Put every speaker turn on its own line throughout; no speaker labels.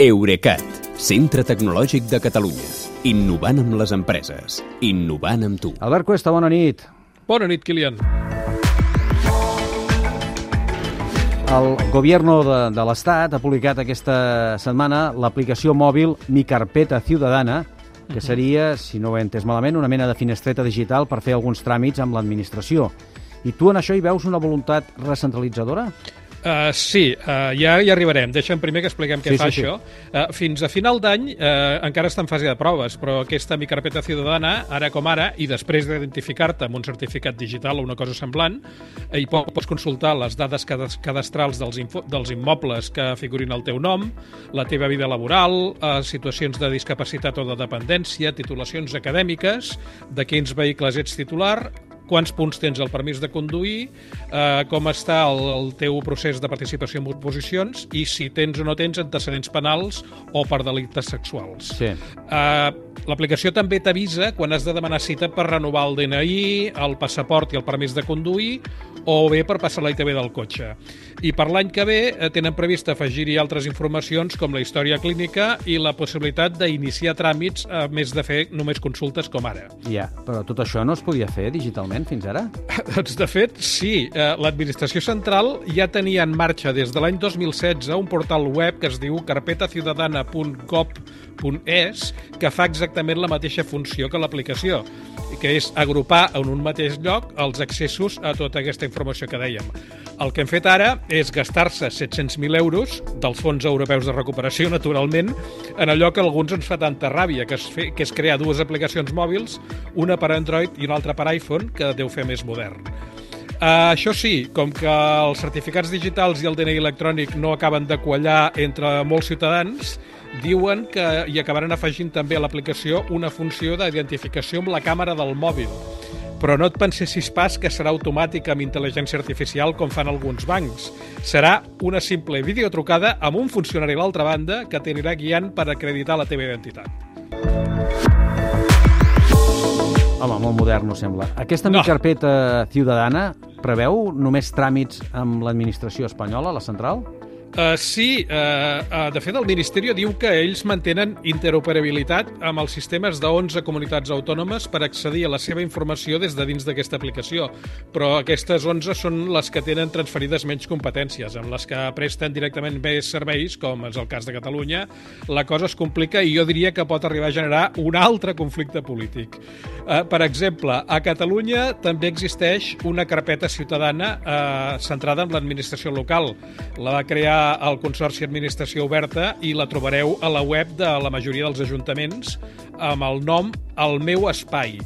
Eurecat, centre tecnològic de Catalunya. Innovant amb les empreses. Innovant amb tu.
Albert Cuesta, bona nit.
Bona nit, Kilian.
El Gobierno de, de l'Estat ha publicat aquesta setmana l'aplicació mòbil Mi Carpeta Ciudadana, que seria, si no ho he entès malament, una mena de finestreta digital per fer alguns tràmits amb l'administració. I tu en això hi veus una voluntat recentralitzadora?
Uh, sí, uh, ja hi arribarem. Deixa'm primer que expliquem què
Sí,
fa
sí, sí.
això. Uh, fins a final d'any uh, encara està en fase de proves, però aquesta micarpeta ciutadana, ara com ara, i després d'identificar-te amb un certificat digital o una cosa semblant, eh, hi po- pots consultar les dades cadas- cadastrals dels, dels immobles que figurin al teu nom, la teva vida laboral, uh, situacions de discapacitat o de dependència, titulacions acadèmiques, de quins vehicles ets titular, quants punts tens al permís de conduir, eh, com està el, el teu procés de participació en oposicions i si tens o no tens antecedents penals o per delictes sexuals.
Sí.
Uh, L'aplicació també t'avisa quan has de demanar cita per renovar el DNI, el passaport i el permís de conduir o bé per passar la ITV del cotxe. I per l'any que ve eh, tenen previst afegir-hi altres informacions com la història clínica i la possibilitat d'iniciar tràmits a més de fer només consultes com ara.
Ja, però tot això no es podia fer digitalment fins ara?
Doncs, de fet, sí. Eh, L'administració central ja tenia en marxa des de l'any 2016 un portal web que es diu carpetaciudadana.gov.es que fa exactament la mateixa funció que l'aplicació, que és agrupar en un mateix lloc els accessos a tota aquesta informació que dèiem. El que hem fet ara és gastar-se 700.000 euros dels fons europeus de recuperació, naturalment, en allò que alguns ens fa tanta ràbia, que és, fer, que és crear dues aplicacions mòbils, una per Android i una altra per iPhone, que deu fer més modern. Uh, això sí, com que els certificats digitals i el DNI electrònic no acaben de quallar entre molts ciutadans, diuen que hi acabaran afegint també a l'aplicació una funció d'identificació amb la càmera del mòbil. Però no et pensessis pas que serà automàtica amb intel·ligència artificial com fan alguns bancs. Serà una simple videotrucada amb un funcionari a l'altra banda que t'anirà guiant per acreditar la teva identitat.
Home, molt modern, no sembla. Aquesta
No.
Carpeta Ciudadana preveu només tràmits amb l'administració espanyola, la central?
Uh, sí, uh, uh, de fet el Ministeri diu que ells mantenen interoperabilitat amb els sistemes de 11 comunitats autònomes per accedir a la seva informació des de dins d'aquesta aplicació, però aquestes 11 són les que tenen transferides menys competències, amb les que presten directament més serveis, com és el cas de Catalunya, la cosa es complica i jo diria que pot arribar a generar un altre conflicte polític. Uh, per exemple, a Catalunya també existeix una carpeta ciutadana uh, centrada en l'administració local. La va crear el Consorci Administració Oberta i la trobareu a la web de la majoria dels ajuntaments amb el nom El meu espai.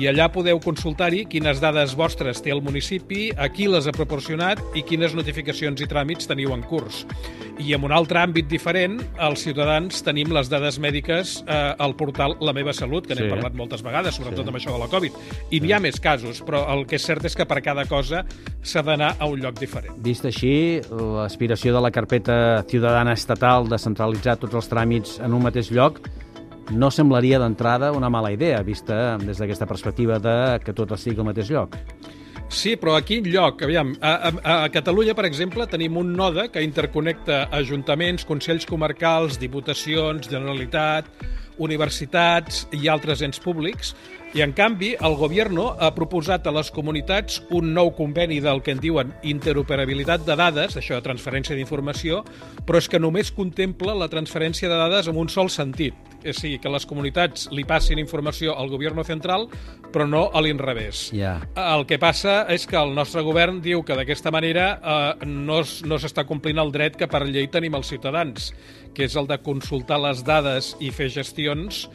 I allà podeu consultar-hi quines dades vostres té el municipi, a qui les ha proporcionat i quines notificacions i tràmits teniu en curs. I en un altre àmbit diferent, els ciutadans tenim les dades mèdiques eh, al portal La meva salut, que n'hem
Sí.
parlat moltes vegades, sobretot
Sí.
amb això de la Covid. I n'hi ha més casos, però el que és cert és que per cada cosa s'ha d'anar a un lloc diferent.
Vist així, l'aspiració de la carpeta ciutadana estatal de centralitzar tots els tràmits en un mateix lloc no semblaria d'entrada una mala idea, vista des d'aquesta perspectiva de que tot estigui al mateix lloc.
Sí, però a quin lloc? Aviam, a, a, a Catalunya, per exemple, tenim un node que interconnecta ajuntaments, consells comarcals, diputacions, Generalitat, universitats i altres ens públics, i en canvi el Gobierno ha proposat a les comunitats un nou conveni del que en diuen interoperabilitat de dades, això de transferència d'informació, però és que només contempla la transferència de dades en un sol sentit, és dir, que les comunitats li passin informació al Gobierno central, però no a l'inrevés.
Ja.
El que passa és que el nostre govern diu que d'aquesta manera eh, no, no s'està complint el dret que per llei tenim els ciutadans, que és el de consultar les dades i fer gestions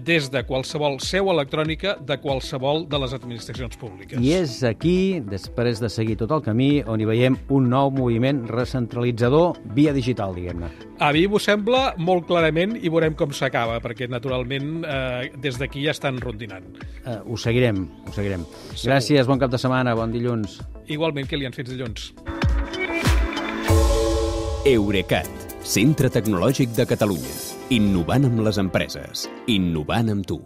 des de qualsevol seu electrònica de qualsevol de les administracions públiques.
I és aquí, després de seguir tot el camí, on hi veiem un nou moviment recentralitzador via digital, diguem-ne.
A mi m'ho sembla molt clarament i veurem com s'acaba, perquè naturalment eh, des d'aquí ja estan rondinant.
Uh, ho seguirem, ho seguirem.
Segur.
Gràcies, bon cap de setmana, bon dilluns.
Igualment, Kilian, fins dilluns.
Eurecat, centre tecnològic de Catalunya. Innovant amb les empreses. Innovant amb tu.